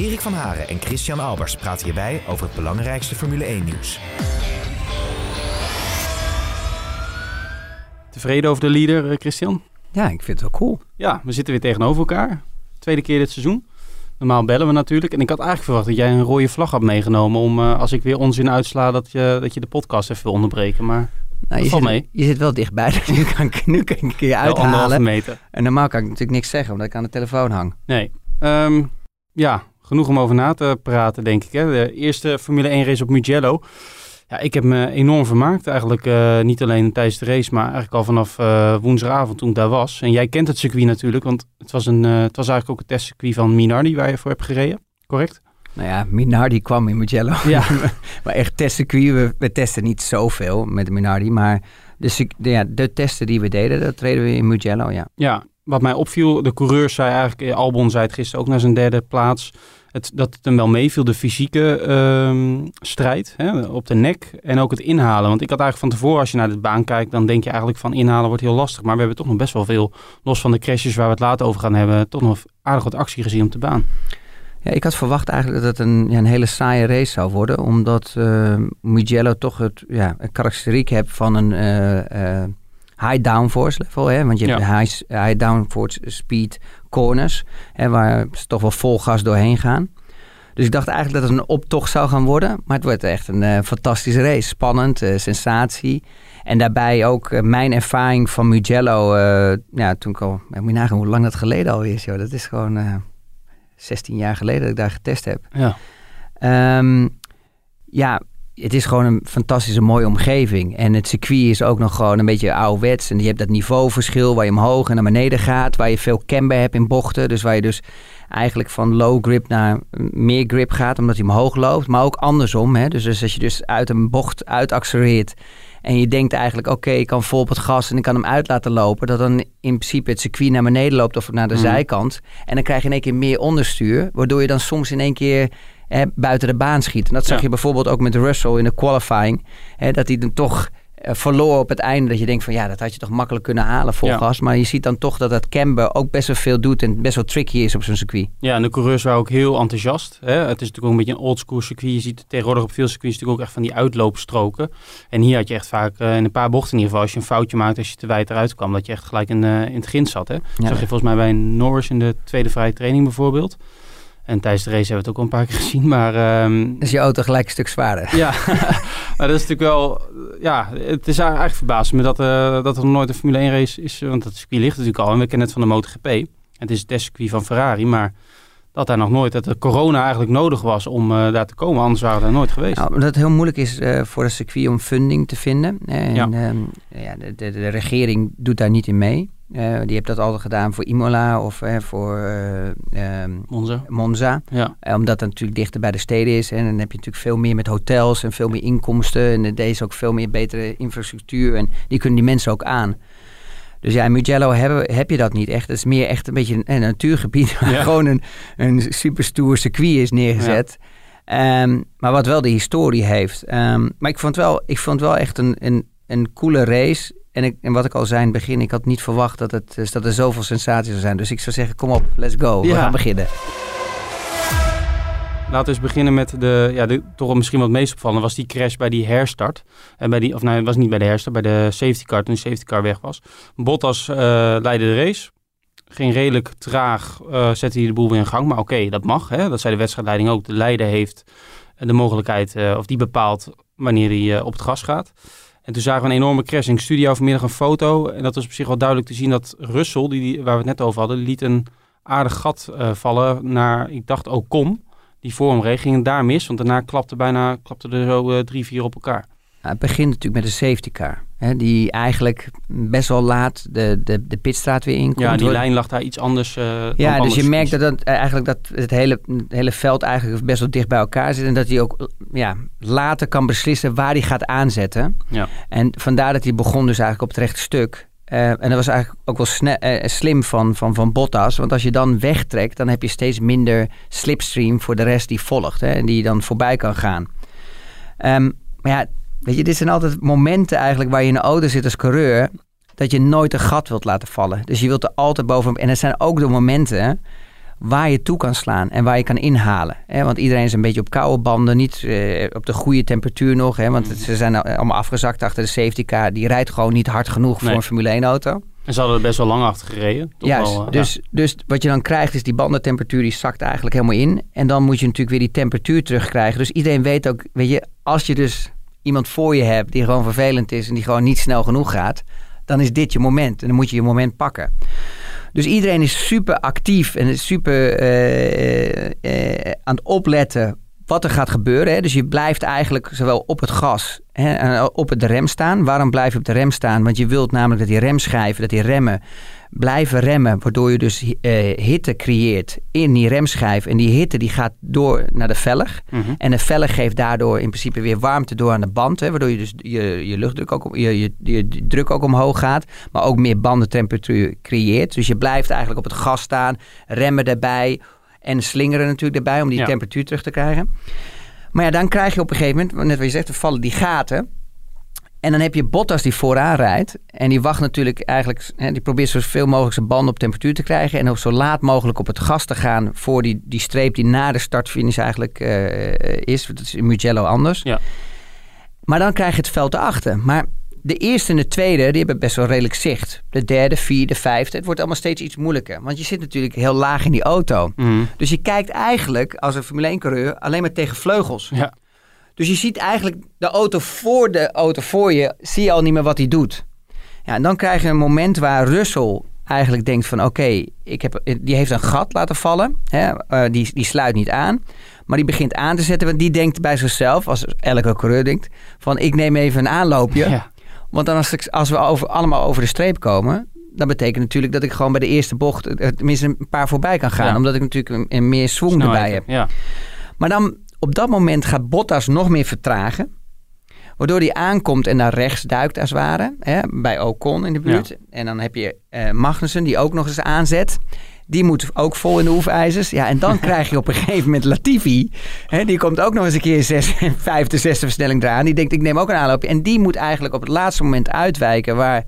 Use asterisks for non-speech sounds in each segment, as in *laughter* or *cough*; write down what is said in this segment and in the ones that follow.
Erik van Haren en Christian Albers praten hierbij over het belangrijkste Formule 1-nieuws. Tevreden over de leader, eh, Christian? Ja, ik vind het wel cool. Ja, we zitten weer tegenover elkaar. Tweede keer dit seizoen. Normaal bellen we natuurlijk. En ik had eigenlijk verwacht dat jij een rode vlag had meegenomen om eh, als ik weer onzin uitsla dat je, dat je de podcast even wil onderbreken. Maar Nou, je, zit, mee. je zit wel dichtbij, *laughs* dus nu kan ik, nu kan ik een keer uithalen. meter. En normaal kan ik natuurlijk niks zeggen, omdat ik aan de telefoon hang. Nee. Ehm, ja, genoeg om over na te praten, denk ik. Hè. De eerste Formule 1 race op Mugello. Ja, ik heb me enorm vermaakt eigenlijk. eh, niet alleen tijdens de race, maar eigenlijk al vanaf eh, woensdagavond toen ik daar was. En jij kent het circuit natuurlijk, want het was, een, eh, het was eigenlijk ook een testcircuit van Minardi waar je voor hebt gereden. Correct? Nou ja, Minardi kwam in Mugello. Ja. *laughs* maar echt testcircuit, we, we testen niet zoveel met Minardi. Maar de, de, ja, de testen die we deden, dat treden we in Mugello, ja. Ja, wat mij opviel, de coureurs zei eigenlijk, Albon zei het gisteren ook naar zijn derde plaats, het, dat het hem wel meeviel, de fysieke ehm, strijd hè, op de nek en ook het inhalen. Want ik had eigenlijk van tevoren, als je naar de baan kijkt, dan denk je eigenlijk van inhalen wordt heel lastig. Maar we hebben toch nog best wel veel, los van de crashes waar we het later over gaan hebben, toch nog aardig wat actie gezien op de baan. Ja, ik had verwacht eigenlijk dat het een, ja, een hele saaie race zou worden. Omdat Mugello toch het, ja, een karakteriek heeft van een eh, eh, high downforce level. Hè? Want je hebt Ja. high, high downforce speed corners. Hè, waar ze toch wel vol gas doorheen gaan. Dus ik dacht eigenlijk dat het een optocht zou gaan worden. Maar het wordt echt een eh, fantastische race. Spannend, eh, sensatie. En daarbij ook eh, mijn ervaring van Mugello. ja, toen ik al... Moet je nagaan hoe lang dat geleden alweer is. Joh. Dat is gewoon... eh, 16 jaar geleden dat ik daar getest heb. Ja, Ehm, ja, het is gewoon een fantastische mooie omgeving. En het circuit is ook nog gewoon een beetje ouderwets. En je hebt dat niveauverschil waar je omhoog en naar beneden gaat. Waar je veel camber hebt in bochten. Dus waar je dus eigenlijk van low grip naar meer grip gaat. Omdat hij omhoog loopt. Maar ook andersom. Hè? Dus, dus als je dus uit een bocht uit accelereert. En je denkt eigenlijk, oké, ik kan vol op het gas en ik kan hem uit laten lopen. Dat dan in principe het circuit naar beneden loopt of naar de Mm. zijkant. En dan krijg je in één keer meer onderstuur. Waardoor je dan soms in één keer buiten de baan schiet. En dat zag Ja. je bijvoorbeeld ook met Russell in de qualifying. Hè, dat hij dan toch eh, verloor op het einde. Dat je denkt van ja, dat had je toch makkelijk kunnen halen vol Ja. gas. Maar je ziet dan toch dat dat camber ook best wel veel doet. En best wel tricky is op zo'n circuit. ja en de coureurs waren ook heel enthousiast. Hè? Het is natuurlijk ook een beetje een oldschool circuit. Je ziet tegenwoordig op veel circuits natuurlijk ook echt van die uitloopstroken. En hier had je echt vaak eh, in een paar bochten in ieder geval, als je een foutje maakt, als je te wijd eruit kwam, dat je echt gelijk in, eh, in het grind zat. Hè? Ja. zag je volgens mij bij Norris in de tweede vrije training bijvoorbeeld. En tijdens de race hebben we het ook al een paar keer *laughs* gezien. Maar ehm, Dus je auto gelijk een stuk zwaarder. ja, *laughs* maar dat is natuurlijk wel... Ja, het is eigenlijk verbaasd me dat, eh, dat er nog nooit een Formule 1 race is. Want dat circuit ligt natuurlijk al. En we kennen het van de MotoGP. Het is het testcircuit van Ferrari. Maar dat daar nog nooit... Dat de corona eigenlijk nodig was om eh, daar te komen. Anders waren we daar nooit geweest. Nou, omdat het heel moeilijk is eh, voor een circuit om funding te vinden. En Ja. ehm, ja, de, de, de regering doet daar niet in mee. Eh, die heeft dat altijd gedaan voor Imola of voor eh, ehm, Monza. Monza. Ja, Eh, omdat het natuurlijk dichter bij de steden is. En dan heb je natuurlijk veel meer met hotels en veel meer inkomsten. En is ook veel meer betere infrastructuur. En die kunnen die mensen ook aan. Dus ja, in Mugello hebben, heb je dat niet echt. Het is meer echt een beetje een, een natuurgebied waar Ja. *laughs* gewoon een, een superstoer circuit is neergezet. Ehm, maar wat wel de historie heeft. Ehm, maar ik vond, wel, ik vond wel echt een, een, een coole race. En, ik, en wat ik al zei in het begin, ik had niet verwacht dat, het, dus dat er zoveel sensaties zou zijn. Dus ik zou zeggen, kom op, let's go. We Ja. gaan beginnen. Laten we eens beginnen met de, ja, de, toch misschien wat meest opvallende was die crash bij die herstart. En bij die, of nee, het was niet bij de herstart, bij de safety car, toen de safety car weg was. Bottas eh, leidde de race. Ging redelijk traag, eh, zette hij de boel weer in gang. Maar oké, dat mag. Hè? Dat zei de wedstrijdleiding ook. De leider heeft de mogelijkheid, eh, of die bepaalt wanneer hij op het gas gaat. En toen zagen we een enorme crash. In studio vanmiddag een foto. En dat was op zich wel duidelijk te zien dat Russell, die, waar we het net over hadden, liet een aardig gat eh, vallen naar, ik dacht, Ocon die voor hem ging daar mis. Want daarna klapte, bijna, klapte er zo eh, drie, vier op elkaar. Het begint natuurlijk met de safety car. Hè, die eigenlijk best wel laat de, de, de pitstraat weer inkomt. Ja, die lijn lag daar iets anders. eh, dan Ja, dus je merkt dat, het, eigenlijk dat het hele, het hele veld eigenlijk best wel dicht bij elkaar zit. En dat hij ook ja, later kan beslissen waar hij gaat aanzetten. Ja. En vandaar dat hij begon dus eigenlijk op het rechte stuk. Eh, en dat was eigenlijk ook wel eh, slim van, van, van Bottas. Want als je dan wegtrekt, dan heb je steeds minder slipstream voor de rest die volgt. Hè, en die dan voorbij kan gaan. Ehm, maar ja, weet je, dit zijn altijd momenten eigenlijk waar je in een auto zit als coureur. Dat je nooit een gat wilt laten vallen. Dus je wilt er altijd bovenop. En er zijn ook de momenten waar je toe kan slaan en waar je kan inhalen. Hè? Want iedereen is een beetje op koude banden, niet eh, op de goede temperatuur nog. Hè? Want ze zijn al- allemaal afgezakt achter de safety car. Die rijdt gewoon niet hard genoeg voor een Formule 1 auto. En ze hadden er best wel lang achter gereden. Toch Juist, wel, eh, dus, dus wat je dan krijgt is die bandentemperatuur die zakt eigenlijk helemaal in. En dan moet je natuurlijk weer die temperatuur terugkrijgen. Dus iedereen weet ook, weet je, als je dus iemand voor je hebt die gewoon vervelend is en die gewoon niet snel genoeg gaat, dan is dit je moment. En dan moet je je moment pakken. Dus iedereen is super actief en is super eh, eh, aan het opletten wat er gaat gebeuren. Hè. Dus je blijft eigenlijk zowel op het gas hè, en op het rem staan. Waarom blijf je op de rem staan? Want je wilt namelijk dat die remschijven, dat die remmen blijven remmen. Waardoor je dus eh, hitte creëert in die remschijf. En die hitte die gaat door naar de velg. mhm. En de velg geeft daardoor in principe weer warmte door aan de band. Hè, waardoor je dus je, je luchtdruk ook, je, je, je druk ook omhoog gaat. Maar ook meer bandentemperatuur creëert. Dus je blijft eigenlijk op het gas staan. Remmen erbij. En slingeren natuurlijk erbij om die Ja. temperatuur terug te krijgen. Maar ja, dan krijg je op een gegeven moment, net wat je zegt, er vallen die gaten. En dan heb je Bottas die vooraan rijdt. En die wacht natuurlijk eigenlijk, hè, die probeert zoveel mogelijk zijn banden op temperatuur te krijgen. En ook zo laat mogelijk op het gas te gaan voor die, die streep die na de startfinish eigenlijk eh, is. Dat is in Mugello anders. Ja. Maar dan krijg je het veld erachter. Maar de eerste en de tweede, die hebben best wel redelijk zicht. De derde, vierde, vijfde, het wordt allemaal steeds iets moeilijker. Want je zit natuurlijk heel laag in die auto. Mhm. Dus je kijkt eigenlijk als een Formule 1-coureur alleen maar tegen vleugels. Ja. Dus je ziet eigenlijk de auto voor de auto voor je, zie je al niet meer wat hij doet. Ja, en dan krijg je een moment waar Russell eigenlijk denkt van oké, ik heb die heeft een gat laten vallen. Hè, eh, die, die sluit niet aan. Maar die begint aan te zetten, want die denkt bij zichzelf, als elke coureur denkt, van ik neem even een aanloopje. Ja. Want dan als, ik, als we over, allemaal over de streep komen, dan betekent natuurlijk dat ik gewoon bij de eerste bocht eh, tenminste een paar voorbij kan gaan. Ja. Omdat ik natuurlijk een, een meer swing erbij heb. Ja. Maar dan op dat moment gaat Bottas nog meer vertragen. Waardoor hij aankomt en naar rechts duikt als het ware. Hè, bij Ocon in de buurt. En dan heb je eh, Magnussen die ook nog eens aanzet. Die moet ook vol in de hoefijzers. Ja, en dan *laughs* krijg je op een gegeven moment Latifi. Hè, die komt ook nog eens een keer zes, *laughs* vijfde, zesde versnelling eraan. Die denkt, ik neem ook een aanloopje. En die moet eigenlijk op het laatste moment uitwijken waar...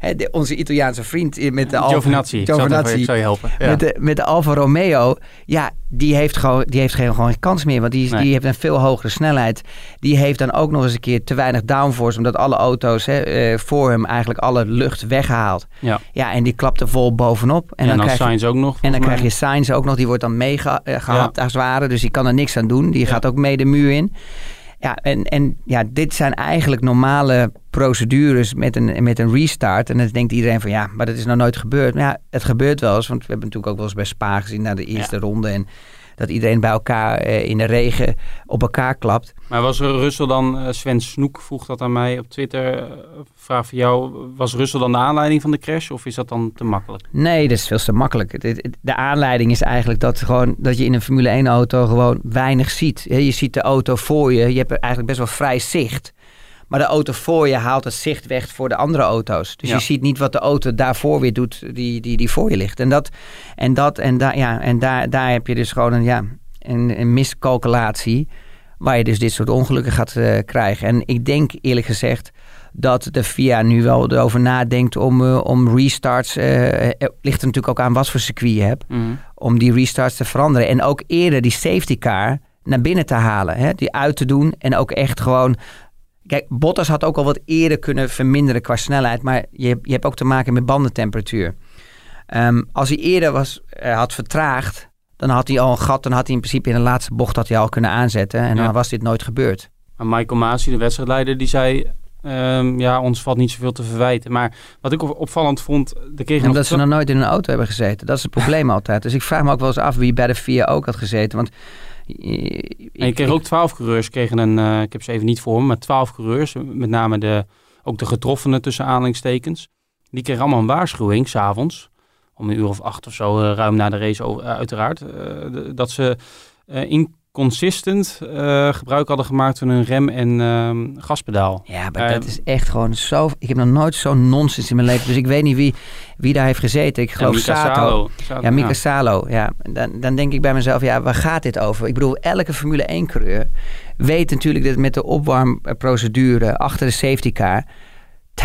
hè, de- onze Italiaanse vriend met de Alfa- Giovinazzi. Ik Giovinazzi zal je helpen. Ja. met, de, met de Alfa Romeo, ja, die heeft gewoon, die heeft geen, gewoon geen kans meer. Want die, is- Nee. die heeft een veel hogere snelheid. Die heeft dan ook nog eens een keer te weinig downforce. Omdat alle auto's hè, eh, voor hem eigenlijk alle lucht weggehaald. Ja. Ja, en die klapt er vol bovenop. En, En, dan, dan krijg je, Sainz ook nog. en dan krijg je. Sainz ook nog. Die wordt dan meegehaald als het ware. Dus die kan er niks aan doen. Die gaat ook mee de muur in. Ja, en, en ja, dit zijn eigenlijk normale procedures met een, met een restart. En dan denkt iedereen van ja, maar dat is nou nooit gebeurd. Maar ja, het gebeurt wel eens. Want we hebben natuurlijk ook wel eens bij Spa gezien na de eerste ronde. En dat iedereen bij elkaar eh, in de regen op elkaar klapt. Maar was Russell dan, eh, Sven Snoek vroeg dat aan mij op Twitter, eh, vraag voor jou, was Russell dan de aanleiding van de crash of is dat dan te makkelijk? Nee, dat is veel te makkelijk. De aanleiding is eigenlijk dat, gewoon, dat je in een Formule 1 auto gewoon weinig ziet. Je ziet de auto voor je. Je hebt eigenlijk best wel vrij zicht. Maar de auto voor je haalt het zicht weg voor de andere auto's. Dus Ja. je ziet niet wat de auto daarvoor weer doet die, die, die voor je ligt. En, dat, en, dat, en, daar ja, en daar, daar heb je dus gewoon een, ja, een, een miscalculatie. Waar je dus dit soort ongelukken gaat eh, krijgen. En ik denk eerlijk gezegd dat de FIA nu wel erover nadenkt om, eh, om restarts. eh, ligt er natuurlijk ook aan wat voor circuit je hebt. Mhm. Om die restarts te veranderen. En ook eerder die safety car naar binnen te halen. Hè? Die uit te doen. En ook echt gewoon. Kijk, Bottas had ook al wat eerder kunnen verminderen qua snelheid. Maar je, hebt- je hebt ook te maken met bandentemperatuur. Ehm, als hij eerder was, eh, had vertraagd. Dan had hij al een gat. Dan had hij in principe in de laatste bocht had hij al kunnen aanzetten. En Ja. dan was dit nooit gebeurd. Maar Michael Masi, de wedstrijdleider, die zei, ehm, ja, ons valt niet zoveel te verwijten. Maar wat ik op- opvallend vond, kregen Omdat nog ze nog nooit in een auto hebben gezeten. Dat is het probleem *laughs* altijd. Dus ik vraag me ook wel eens af wie bij de VIA ook had gezeten. Want En je kreeg ook twaalf coureurs, kregen een, eh, ik heb ze even niet voor me, maar twaalf coureurs, met name de, ook de getroffenen tussen aanhalingstekens, die kregen allemaal een waarschuwing s'avonds, om een uur of acht of zo, eh, ruim na de race eh, uiteraard, dat ze eh, inconsistent eh, gebruik hadden gemaakt van hun rem- en ehm, gaspedaal. Ja, maar Eh, dat is echt gewoon zo... Ik heb nog nooit zo'n nonsens in mijn leven. Dus ik weet niet wie, wie daar heeft gezeten. Ik geloof Mika Sato. Salo. Ja, Mika Salo. Ja, dan, dan denk ik bij mezelf, ja, waar gaat dit over? Ik bedoel, elke Formule 1-coureur weet natuurlijk dat met de opwarmprocedure achter de safety car...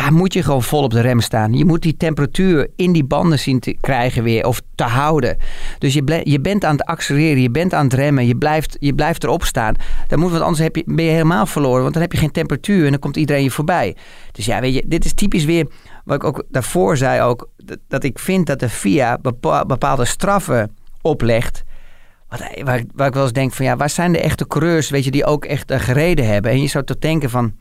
daar moet je gewoon vol op de rem staan. Je moet die temperatuur in die banden zien te krijgen weer of te houden. Dus je, je bent aan het accelereren, je bent aan het remmen, je blijft, je blijft erop staan. Dan moet, want anders heb je, ben je helemaal verloren, want dan heb je geen temperatuur en dan komt iedereen je voorbij. Dus ja, weet je, dit is typisch weer wat ik ook daarvoor zei ook, dat, ik vind dat de FIA bepa- bepaalde straffen oplegt. Wat, waar, ik- wel eens denk van ja, waar zijn de echte coureurs, weet je, die ook echt eh, gereden hebben? En je zou toch denken van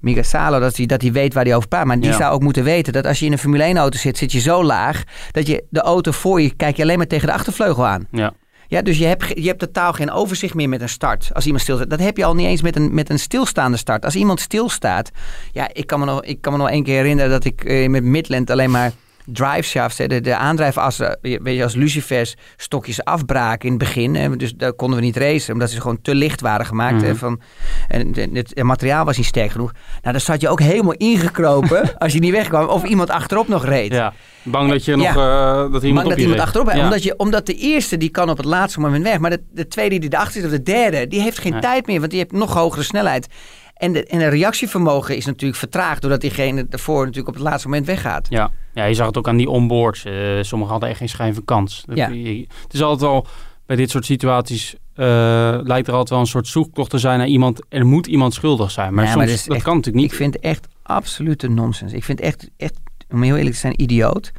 Mika Salo, dat hij, dat hij weet waar hij over praat. Maar die Ja. zou ook moeten weten dat als je in een Formule 1 auto zit, zit je zo laag dat je de auto voor je, kijk je alleen maar tegen de achtervleugel aan. Ja. Ja, dus je hebt, je hebt totaal geen overzicht meer met een start. Als iemand stilstaat. Dat heb je al niet eens met een, met een stilstaande start. Als iemand stilstaat. Ja, ik kan me nog, ik kan me nog één keer herinneren dat ik eh, met Midland alleen maar drive shafts, hè, de, de aandrijfassen, weet je, als lucifers stokjes afbraken in het begin. Hè, dus daar konden we niet racen, omdat ze gewoon te licht waren gemaakt. hè, Mhm. van, en het, materiaal was niet sterk genoeg. Nou, dan zat je ook helemaal ingekropen *laughs* als je niet wegkwam. Of iemand achterop nog reed. ja. Bang dat je nog, eh, dat iemand op dat je iemand reed. achterop Ja. omdat, je, omdat de eerste die kan op het laatste moment weg. Maar de, de tweede die erachter zit of de derde, die heeft geen Nee. tijd meer. Want die heeft nog hogere snelheid. En, de, en het reactievermogen is natuurlijk vertraagd. Doordat diegene ervoor natuurlijk op het laatste moment weggaat. Ja. ja, je zag het ook aan die onboards. Eh sommigen hadden echt geen schijn van kans. Ja. Het is altijd al, bij dit soort situaties, eh, lijkt er altijd wel een soort zoektocht te zijn naar iemand. Er moet iemand schuldig zijn. Maar Ja, soms, maar dat, dat is echt- kan natuurlijk niet. Ik vind echt absolute nonsens. Ik vind echt, echt, om heel eerlijk te zijn, idioot.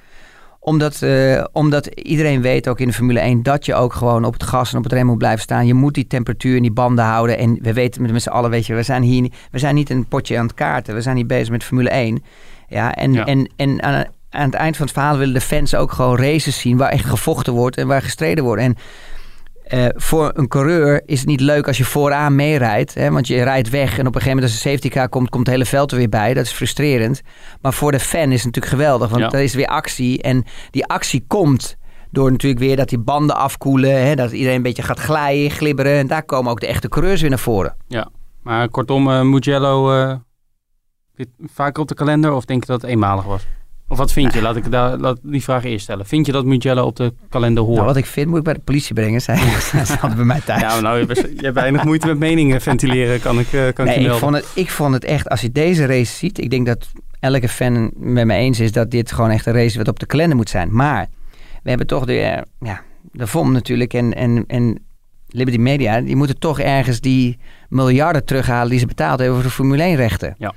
Omdat, eh, omdat iedereen weet ook in de Formule 1 dat je ook gewoon op het gas en op het rem moet blijven staan. Je moet die temperatuur in die banden houden. En we weten met, met z'n allen, weet je, we zijn hier we zijn niet een potje aan het kaarten. We zijn hier bezig met Formule 1. Ja, en, Ja. en, en aan, aan het eind van het verhaal willen de fans ook gewoon races zien waar echt gevochten wordt en waar gestreden wordt. En eh, voor een coureur is het niet leuk als je vooraan meerijdt. Want je rijdt weg en op een gegeven moment als de safety car komt, komt het hele veld er weer bij. Dat is frustrerend. Maar voor de fan is het natuurlijk geweldig. Want Ja. er is weer actie. En die actie komt door natuurlijk weer dat die banden afkoelen. Hè, dat iedereen een beetje gaat glijden, glibberen. En daar komen ook de echte coureurs weer naar voren. Maar kortom, eh Mugello eh, dit vaker op de kalender of denk je dat het eenmalig was? Of wat vind je? Laat ik daar, laat die vraag eerst stellen. Vind je dat Mugello op de kalender hoort? Nou, wat ik vind moet ik bij de politie brengen. Zij zij hadden bij mij thuis. ja, nou, je, hebt- je hebt weinig moeite met meningen ventileren, kan ik, eh, kan nee, ik je ik melden. vond, het, ik vond het echt, als je deze race ziet, ik denk dat elke fan met me eens is dat dit gewoon echt een race wat op de kalender moet zijn. Maar we hebben toch de, eh, ja, de VOM natuurlijk en, en, en Liberty Media, die moeten toch ergens die miljarden terughalen die ze betaald hebben voor de Formule 1 rechten. Ja.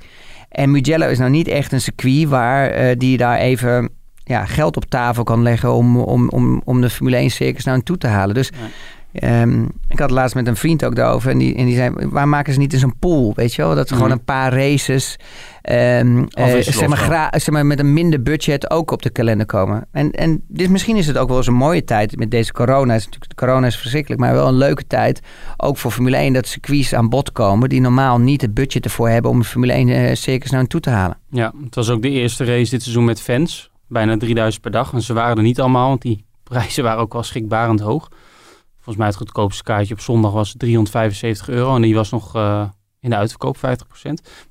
En Mugello is nou niet echt een circuit waar eh, die daar even ja, geld op tafel kan leggen om, om, om, om de Formule 1 circus naar toe te halen. Dus Ehm, ik had laatst met een vriend ook daarover. En die, en die zei, waar maken ze niet eens een pool? Weet je wel? Dat Mhm. gewoon een paar races... ehm, eh, zeg, maar, gra- zeg maar met een minder budget ook op de kalender komen. En, en dus misschien is het ook wel eens een mooie tijd met deze corona. Is natuurlijk, corona is verschrikkelijk, maar wel een leuke tijd. Ook voor Formule 1 dat circuits aan bod komen... die normaal niet het budget ervoor hebben om de Formule 1 eh, circus naar toe te halen. Ja, het was ook de eerste race dit seizoen met fans. Bijna 3000 per dag. En ze waren er niet allemaal, want die prijzen waren ook wel schrikbarend hoog. Volgens mij het goedkoopste kaartje op zondag was 375 euro. En die was nog eh, in de uitverkoop 50%.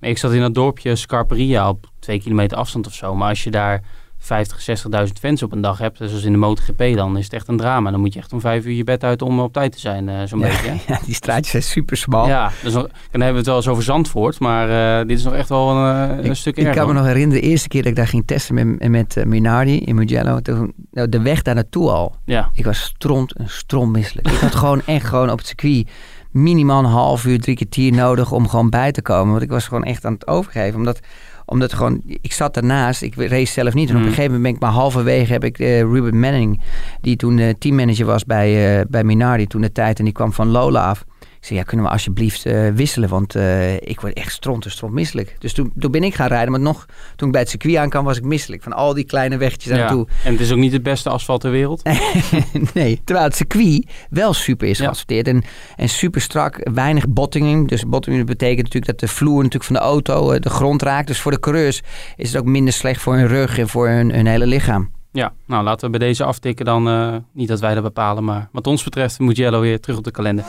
Maar ik zat in dat dorpje Scarperia op twee kilometer afstand of zo. Maar als je daar 50, 60.000 fans op een dag hebt, zoals in de MotoGP, dan is het echt een drama. Dan moet je echt om vijf uur je bed uit om op tijd te zijn, eh, zo'n Ja, beetje. hè? *laughs* ja, die straatjes zijn super smal. Ja, dus nog, dan hebben we het wel eens over Zandvoort, maar eh, dit is nog echt wel een, eh, een Ik- stuk Ik erger. kan me nog herinneren, de eerste keer dat ik daar ging testen met, met Minardi in Mugello. Toen, nou, de weg daar naartoe al. Ja, Ik was stront en strommisselijk. Ik had *laughs* gewoon echt gewoon op het circuit minimaal een half uur, drie kwartier nodig om gewoon bij te komen. Want ik was gewoon echt aan het overgeven. Omdat, omdat gewoon, ik zat daarnaast, ik race zelf niet. En op Mm. een gegeven moment ben ik maar halverwege heb ik eh, Ruben Manning, die toen eh, teammanager was bij, eh bij Minardi toen de tijd. En die kwam van Lola af. Zei, ja, kunnen we alsjeblieft eh, wisselen? Want eh, ik word echt stront en stront misselijk. Dus toen, toen ben ik gaan rijden. Maar nog, toen ik bij het circuit aankwam, was ik misselijk. Van al die kleine weggetjes Ja. naartoe. En het is ook niet het beste asfalt ter wereld. *laughs* nee, terwijl het circuit wel super is Ja. geasfalteerd. En, en super strak, weinig bottoming. Dus bottoming betekent natuurlijk dat de vloer natuurlijk van de auto eh, de grond raakt. Dus voor de coureurs is het ook minder slecht voor hun rug en voor hun, hun hele lichaam. Ja, nou laten we bij deze aftikken dan. niet dat wij dat bepalen, maar wat ons betreft moet Jello weer terug op de kalender.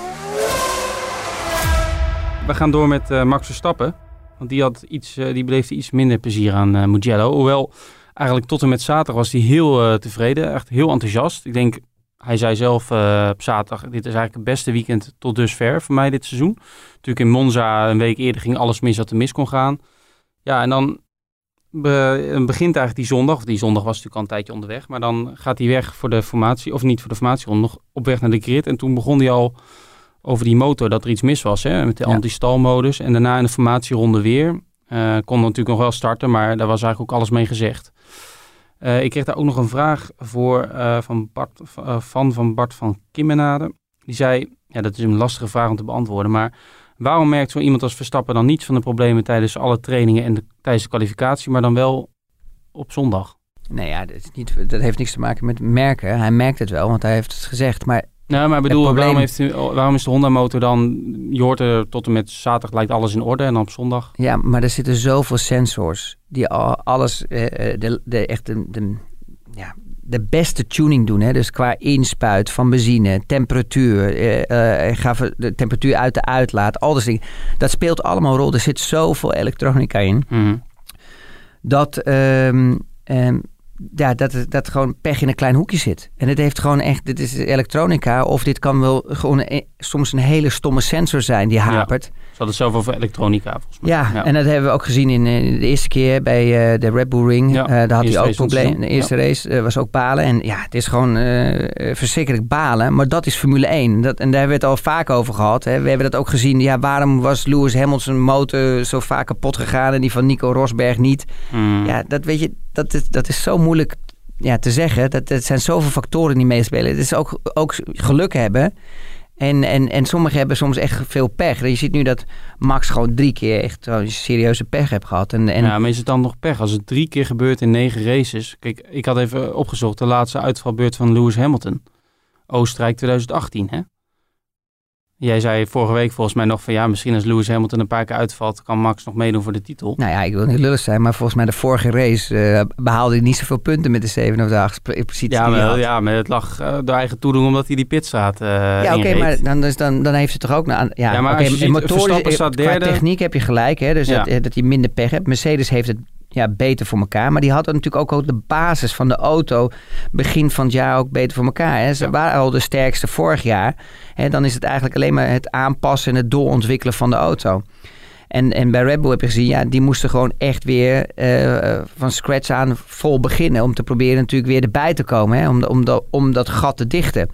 We gaan door met eh, Max Verstappen. Want die, had iets, eh, die beleefde iets minder plezier aan eh Mugello. Hoewel, eigenlijk tot en met zaterdag was hij heel tevreden. Echt heel enthousiast. Ik denk, hij zei zelf op zaterdag... dit is eigenlijk het beste weekend tot dusver voor mij dit seizoen. Natuurlijk in Monza een week eerder ging alles mis wat er mis kon gaan. Ja, en dan be- dan begint eigenlijk die zondag. Die zondag was natuurlijk al een tijdje onderweg. Maar dan gaat hij weg voor de formatie. Of niet voor de formatieronde, nog op weg naar de grid. En toen begon hij al over die motor dat er iets mis was. Hè, met de Ja. anti-stalmodus. En daarna in de formatieronde weer. Eh kon natuurlijk nog wel starten, maar daar was eigenlijk ook alles mee gezegd. Eh, ik kreeg daar ook nog een vraag voor eh, van, Bart, van, van Bart van Kimmenade. Die zei, ja dat is een lastige vraag om te beantwoorden, maar waarom merkt zo iemand als Verstappen dan niet van de problemen tijdens alle trainingen en de, tijdens de kwalificatie, maar dan wel op zondag? Nee, ja, dat, is niet, dat heeft niks te maken met merken. Hij merkt het wel, want hij heeft het gezegd. Maar Nou, maar ik bedoel, probleem- waarom, heeft, waarom is de Honda motor dan, je hoort er tot en met zaterdag lijkt alles in orde en dan op zondag? Ja, maar er zitten zoveel sensors die al alles, eh, eh, de, de, echt de, de, ja, de beste tuning doen. Hè? Dus qua inspuit van benzine, temperatuur, ver- de temperatuur uit de uitlaat, al dat soort dingen. Dat speelt allemaal een rol. Er zit zoveel elektronica in. Mhm. Dat, ehm, ehm, ja, dat, dat gewoon pech in een klein hoekje zit. En het heeft gewoon echt, dit is elektronica. Of dit kan wel gewoon een- soms een hele stomme sensor zijn die hapert. Ze hadden het zelf over elektronica volgens mij. Ja, en dat hebben we ook gezien in eh, de eerste keer bij eh, de Red Bull Ring. Ja, Eh, daar had hij ook problemen. De eerste race was ook balen. En ja, het is gewoon verschrikkelijk balen. Maar dat is Formule 1. Dat, en daar hebben we het al vaak over gehad. Hè. We hebben dat ook gezien. Ja, waarom was Lewis Hamilton motor zo vaak kapot gegaan en die van Nico Rosberg niet? Mhm. Ja, dat weet je, dat is, dat is zo moeilijk ja, te zeggen. Dat, het zijn zoveel factoren die meespelen. Het is ook, ook geluk hebben. En, en, en sommigen hebben soms echt veel pech. Je ziet nu dat Max gewoon drie keer echt serieuze pech heeft gehad. En, en ja, maar is het dan nog pech? Als het drie keer gebeurt in negen races. Kijk, ik had even opgezocht de laatste uitvalbeurt van Lewis Hamilton. Oostenrijk 2018, hè? Jij zei vorige week volgens mij nog van ja, misschien als Lewis Hamilton een paar keer uitvalt, kan Max nog meedoen voor de titel. nou ja, ik wil niet lullig zijn, maar volgens mij de vorige race eh, behaalde hij niet zoveel punten met de 7 of 8 positie. Ja, maar, ja, maar het lag eh, door eigen toedoen omdat hij die pitstraat eh Ja, oké, maar dan, dus dan, dan heeft het toch ook... Nou, ja, Ja, maar je ziet, motorisch- staat Qua derde. techniek heb je gelijk, hè, dus Ja. dat, dat hij minder pech hebt. Mercedes heeft het ja, beter voor elkaar. Maar die hadden natuurlijk ook, ook de basis van de auto begin van het jaar ook beter voor elkaar. Hè. Ze Ja. waren al de sterkste vorig jaar. Hè, dan is het eigenlijk alleen maar het aanpassen en het doorontwikkelen van de auto. En, en bij Red Bull heb je gezien, ja, die moesten gewoon echt weer eh, van scratch aan vol beginnen. Om te proberen natuurlijk weer erbij te komen. Hè, om, de- om, de- om dat gat te dichten.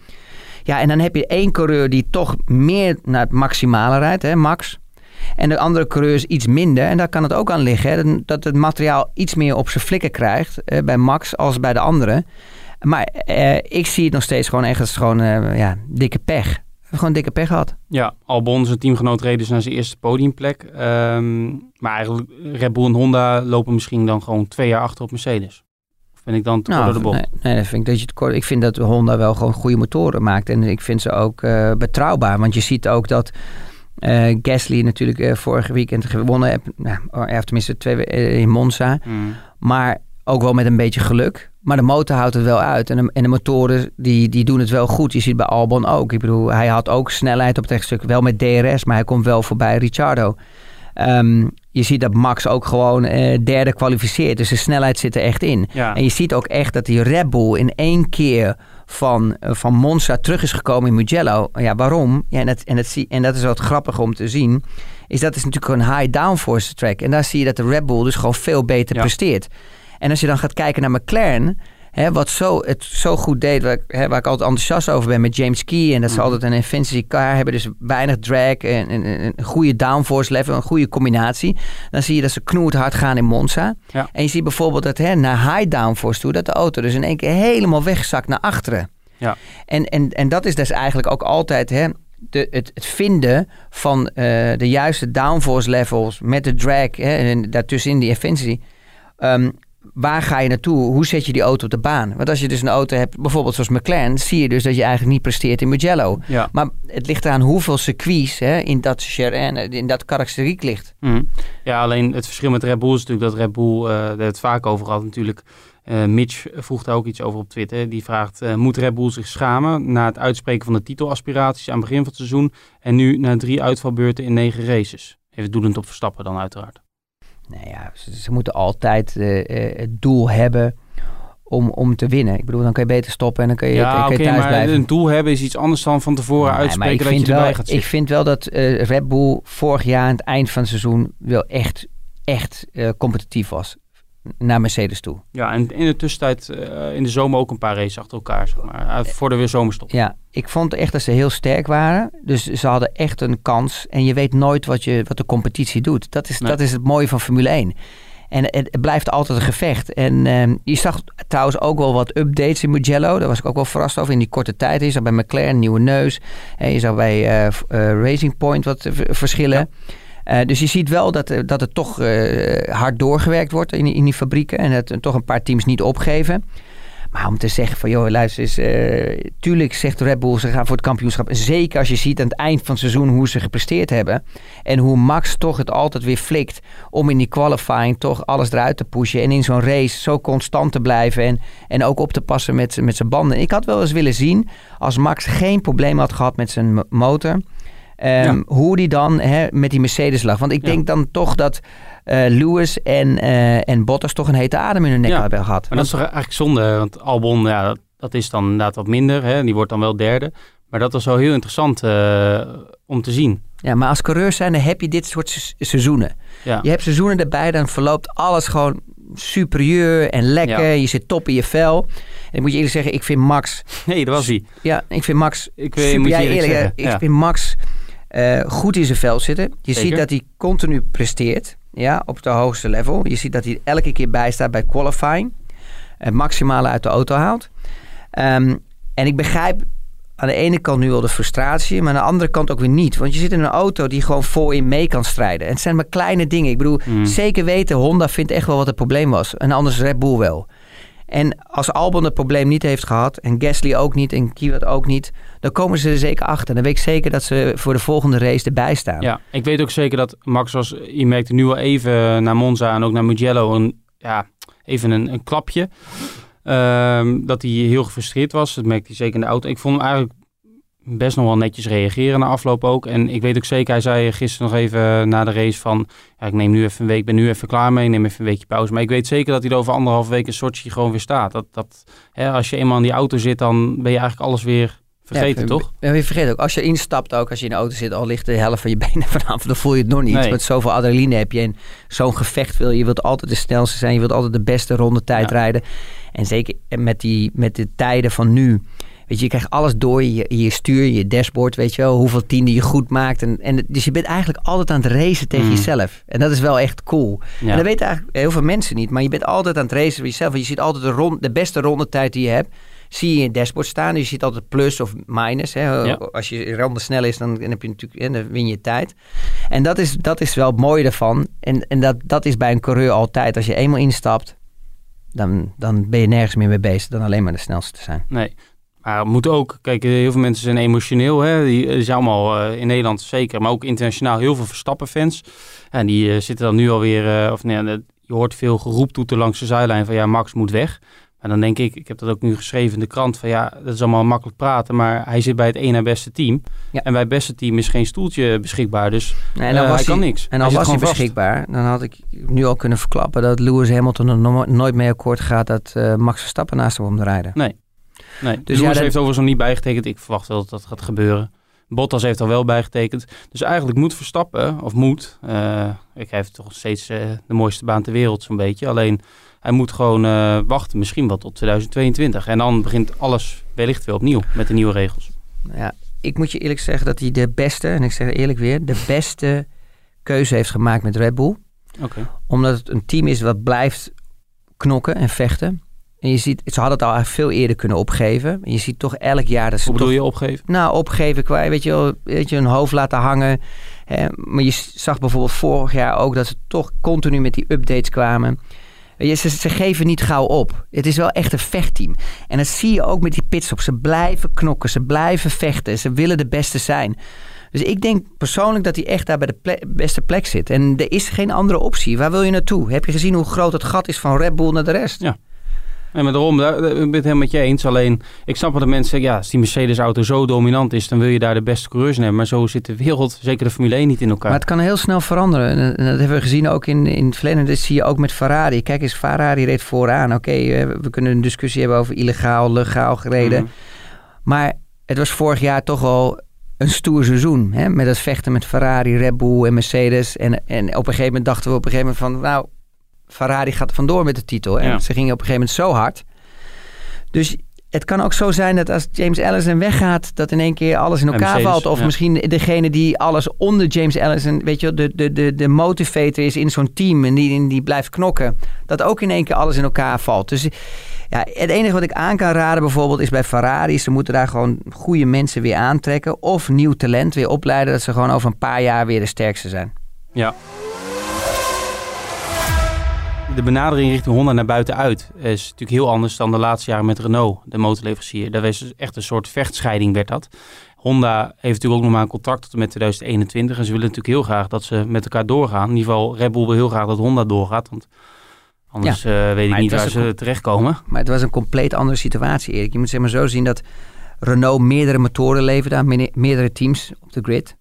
Ja, en dan heb je één coureur die toch meer naar het maximale rijdt, hè, Max. En de andere coureurs iets minder. En daar kan het ook aan liggen. Hè, dat- het materiaal iets meer op zijn flikken krijgt. eh, bij Max als bij de anderen. Maar eh, ik zie het nog steeds gewoon echt als gewoon eh, ja, dikke pech. Gewoon dikke pech gehad. Ja, Albon, zijn teamgenoot, reed dus naar zijn eerste podiumplek. Ehm, maar eigenlijk Red Bull en Honda lopen misschien dan gewoon twee jaar achter op Mercedes. Ben ik dan te kort door de bocht? nee, nee, dat vind ik dat je. Ik vind dat Honda wel gewoon goede motoren maakt. En ik vind ze ook eh, betrouwbaar. Want je ziet ook dat eh, Gasly natuurlijk eh, vorige weekend gewonnen heeft. Nou, hij heeft tenminste twee we- eh, in Monza. Hmm. Maar ook wel met een beetje geluk. Maar de motor houdt het wel uit. En de, en de motoren die, die doen het wel goed. Je ziet bij Albon ook. Ik bedoel, hij had ook snelheid op het rechtstuk. Wel met DRS, maar hij komt wel voorbij Ricciardo. Ehm, je ziet dat Max ook gewoon derde kwalificeert. Dus de snelheid zit er echt in. Ja. En je ziet ook echt dat die Red Bull in één keer van, eh, van Monza terug is gekomen in Mugello. Ja, waarom? Ja, en, dat, en, dat en dat is wat grappig om te zien. Is dat is natuurlijk een high downforce track. En daar zie je dat de Red Bull dus gewoon veel beter Ja. presteert. En als je dan gaat kijken naar McLaren... Hè, wat zo, het zo goed deed, waar, ik- hè, waar ik altijd enthousiast over ben met James Key. En dat ze Mhm. altijd een efficiency car hebben. Dus weinig drag en, en, en een goede downforce level, een goede combinatie. Dan zie je dat ze knoerd hard gaan in Monza. Ja. En je ziet bijvoorbeeld dat hè, naar high downforce toe, dat de auto dus in één keer helemaal wegzakt naar achteren. Ja. En, en, en dat is dus eigenlijk ook altijd, hè, de, het, het vinden van eh, de juiste downforce levels met de drag hè, en daartussenin die efficiency. Waar ga je naartoe? Hoe zet je die auto op de baan? Want als je dus een auto hebt, bijvoorbeeld zoals McLaren, zie je dus dat je eigenlijk niet presteert in Mugello. Ja. Maar het ligt eraan hoeveel circuits hè, in dat in dat karakteriek ligt. Mhm. Ja, alleen het verschil met Red Bull is natuurlijk dat Red Bull, we het vaak over gehad natuurlijk. Eh, Mitch vroeg daar ook iets over op Twitter. Die vraagt, eh, moet Red Bull zich schamen na het uitspreken van de titelaspiraties aan het begin van het seizoen en nu na drie uitvalbeurten in negen races? Even doelend op Verstappen dan uiteraard. Nou ja, ze, ze moeten altijd eh, eh, het doel hebben om, om te winnen. Ik bedoel, dan kan je beter stoppen en dan kun je, Ja, kun oké, je thuis maar blijven. een doel hebben is iets anders dan van tevoren uitspreken ik dat vind je erbij wel, gaat Ik vind wel dat eh, Red Bull vorig jaar aan het eind van het seizoen wel echt, echt competitief was naar Mercedes toe. Ja, en in de tussentijd eh, in de zomer ook een paar races achter elkaar, zeg maar. eh, voor de weer zomerstop. Ja, ik vond echt dat ze heel sterk waren. Dus ze hadden echt een kans. En je weet nooit wat, je, wat de competitie doet. Dat is, Nee. dat is het mooie van Formule 1. En het, het blijft altijd een gevecht. En ehm, je zag trouwens ook wel wat updates in Mugello. Daar was ik ook wel verrast over in die korte tijd. Je zag bij McLaren een nieuwe neus. En je zag bij eh, Racing Point wat eh, v- Eh, dus je ziet wel dat, er- dat er toch eh, hard doorgewerkt wordt in, die- fabrieken. En dat toch een paar teams niet opgeven. Maar om te zeggen van, joh, luister eens. eh, tuurlijk zegt Red Bull, ze gaan voor het kampioenschap. En Zeker als je ziet aan het eind van het seizoen hoe ze gepresteerd hebben. En hoe Max toch het altijd weer flikt om in die qualifying toch alles eruit te pushen. En in zo'n race zo constant te blijven. En, en ook op te passen met, met zijn banden. Ik had wel eens willen zien, als Max geen probleem had gehad met zijn mo- motor. Ehm, Ja. Hoe die dan hè, met die Mercedes lag. Want ik Ja. denk dan toch dat eh, Lewis en, eh, en Bottas toch een hete adem in hun nek Ja, hebben gehad. Maar dat is toch eigenlijk zonde, want Albon, ja, dat, dat is dan inderdaad wat minder. Hè? Die wordt dan wel derde. Maar dat was wel heel interessant eh, om te zien. Ja, maar als coureur zijn, dan heb je dit soort se- seizoenen. Ja. Je hebt seizoenen erbij, dan verloopt alles gewoon superieur en lekker. Ja. Je zit top in je vel. En ik moet je eerlijk zeggen, ik vind Max... *laughs* Nee, dat was hij. Ja, ik vind Max... Ik weet, super, moet je eerlijk eerlijk, zeggen. ik Ja. vind Max eh, goed in zijn vel zitten. Je Zeker. ziet dat hij continu presteert. Ja, op de hoogste level. Je ziet dat hij elke keer bijstaat bij qualifying. Het maximale uit de auto haalt. Ehm, en ik begrijp aan de ene kant nu al de frustratie, maar aan de andere kant ook weer niet. Want je zit in een auto die gewoon voorin mee kan strijden. En het zijn maar kleine dingen. Ik bedoel, Mm. zeker weten, Honda vindt echt wel wat het probleem was. En anders Red Bull wel. En als Albon het probleem niet heeft gehad, en Gasly ook niet, en Kiewat ook niet, dan komen ze er zeker achter. Dan weet ik zeker dat ze voor de volgende race erbij staan. Ja, ik weet ook zeker dat Max was, je merkte nu al even naar Monza en ook naar Mugello, een, ja, even een, een klapje. Ehm, dat hij heel gefrustreerd was. Dat merkte hij zeker in de auto. Ik vond hem eigenlijk best nog wel netjes reageren na afloop ook. En ik weet ook zeker, hij zei gisteren nog even na de race van... Ja, ik neem nu even een week, ben nu even klaar mee, neem even een weekje pauze. Maar ik weet zeker dat hij er over anderhalf week in Sochi gewoon weer staat. Dat, dat, hè, als je eenmaal in die auto zit, dan ben je eigenlijk alles weer vergeten, Ja, toch? En je vergeet ook, als je instapt ook, als je in de auto zit, al ligt de helft van je *laughs* benen vanaf, dan voel je het nog niet. Nee. Want zoveel adrenaline heb je en zo'n gevecht wil je. Je wilt altijd de snelste zijn, je wilt altijd de beste rondetijd Ja. rijden. En zeker met, die, met de tijden van nu. Weet je, je krijgt alles door je, je stuur, je dashboard, weet je wel, hoeveel tienden je goed maakt. En, en, dus je bent eigenlijk altijd aan het racen tegen Mm. jezelf. En dat is wel echt cool. Ja. En dat weten eigenlijk heel veel mensen niet. Maar je bent altijd aan het racen voor jezelf. Want je ziet altijd de, rond, de beste rondetijd die je hebt. Zie je in je dashboard staan. Dus je ziet altijd plus of minus. Hè. Ja. Als je ronde snel is, dan, dan heb je natuurlijk, dan win je tijd. En dat is, dat is wel het mooie ervan. En, en dat, dat is bij een coureur altijd. Als je eenmaal instapt, dan, dan ben je nergens meer mee bezig dan alleen maar de snelste te zijn. Nee. Maar het moet ook, kijk, heel veel mensen zijn emotioneel. Hè? Die die zijn allemaal eh, in Nederland zeker, maar ook internationaal heel veel Verstappen-fans. En die eh, zitten dan nu alweer, eh, of nee, eh, je hoort veel geroeptoeten langs de zijlijn van ja, Max moet weg. Maar dan denk ik, ik heb dat ook nu geschreven in de krant, van ja, dat is allemaal makkelijk praten, maar hij zit bij het ene beste team. Ja. En bij het beste team is geen stoeltje beschikbaar, dus En eh, dan was hij kan niks. En Hij al zit was hij vast. beschikbaar, dan had ik nu al kunnen verklappen dat Lewis Hamilton er no- nooit mee akkoord gaat dat eh, Max Verstappen naast hem om rijden. Nee, Dus dus ja, heeft overigens nog niet bijgetekend. Ik verwacht wel dat dat gaat gebeuren. Bottas heeft al wel bijgetekend. Dus eigenlijk moet Verstappen, of moet... eh ik heeft toch steeds eh, de mooiste baan ter wereld zo'n beetje. Alleen hij moet gewoon eh, wachten, misschien wel tot 2022. En dan begint alles wellicht weer opnieuw met de nieuwe regels. Ja, ik moet je eerlijk zeggen dat hij de beste, en ik zeg het eerlijk weer, de beste keuze heeft gemaakt met Red Bull. Oké. Omdat het een team is wat blijft knokken en vechten. En je ziet, ze hadden het al eigenlijk veel eerder kunnen opgeven. En je ziet toch elk jaar dat ze Hoe bedoel toch- je opgeven? nou, opgeven, qua, weet je, wel, weet je, hun hoofd laten hangen. Hè. Maar je zag bijvoorbeeld vorig jaar ook dat ze toch continu met die updates kwamen. Je, Ze, ze geven niet gauw op. Het is wel echt een vechtteam. En dat zie je ook met die pitstops. Ze blijven knokken, ze blijven vechten. Ze willen de beste zijn. Dus ik denk persoonlijk dat hij echt daar bij de ple- beste plek zit. En er is geen andere optie. Waar wil je naartoe? Heb je gezien hoe groot het gat is van Red Bull naar de rest? Ja. Nee, maar daarom, daar, ik ben het helemaal met je eens. Alleen, ik snap wel dat mensen zeggen, ja, als die Mercedes-auto zo dominant is, dan wil je daar de beste coureurs in hebben. Maar zo zit de wereld, zeker de Formule 1, niet in elkaar. Maar het kan heel snel veranderen. En, en dat hebben we gezien ook in, in het verleden. Dat zie je ook met Ferrari. Kijk eens, Ferrari reed vooraan. Oké, eh, we kunnen een discussie hebben over illegaal, legaal gereden. Mhm. Maar het was vorig jaar toch al een stoer seizoen. Hè? Met het vechten met Ferrari, Red Bull en Mercedes. En, en op een gegeven moment dachten we op een gegeven moment van... Nou, Ferrari gaat vandoor met de titel. En Ja. ze gingen op een gegeven moment zo hard. Dus het kan ook zo zijn dat als James Allison weggaat... dat in één keer alles in elkaar Mercedes, valt. Of ja. misschien degene die alles onder James Allison... weet je, de, de, de, de motivator is in zo'n team... en die, die blijft knokken. Dat ook in één keer alles in elkaar valt. Dus ja, het enige wat ik aan kan raden bijvoorbeeld is bij Ferrari. Ze moeten daar gewoon goede mensen weer aantrekken. Of nieuw talent weer opleiden. Dat ze gewoon over een paar jaar weer de sterkste zijn. Ja. De benadering richting Honda naar buitenuit is natuurlijk heel anders dan de laatste jaren met Renault, de motorleverancier. Daar was dus echt een soort vechtscheiding werd dat. Honda heeft natuurlijk ook nog maar een contract tot en met 2021 en ze willen natuurlijk heel graag dat ze met elkaar doorgaan. In ieder geval Red Bull wil heel graag dat Honda doorgaat, want anders eh, weet ik niet waar ze terechtkomen. Maar het was een compleet andere situatie, Erik. Je moet zeg maar zo zien dat Renault meerdere motoren leverde aan meerdere teams op de grid.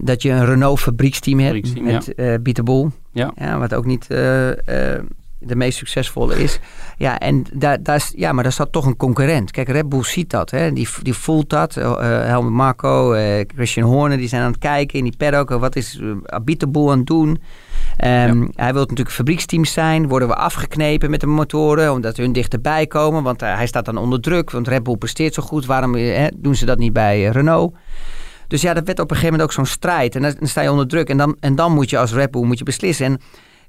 Dat je een Renault fabrieksteam hebt Fabrieksteam, met eh Pieter Boel. Ja. wat ook niet eh, eh, de meest succesvolle is. Ja, en daar, daar, is, ja, maar daar staat toch een concurrent. Kijk, Red Bull ziet dat. Hè? Die, die voelt dat. Eh, eh, Helmut Marko, eh, Christian Horner, die zijn aan het kijken in die paddock. Wat is uh, aan het doen? Ehm, Hij wil natuurlijk fabrieksteams zijn. Worden we afgeknepen met de motoren, omdat hun dichterbij komen. Want eh, hij staat dan onder druk, want Red Bull presteert zo goed. Waarom eh, doen ze dat niet bij eh, Renault? Dus ja, dat werd op een gegeven moment ook zo'n strijd. En dan, dan sta je onder druk. En dan, en dan moet je als Red Bull moet je beslissen. En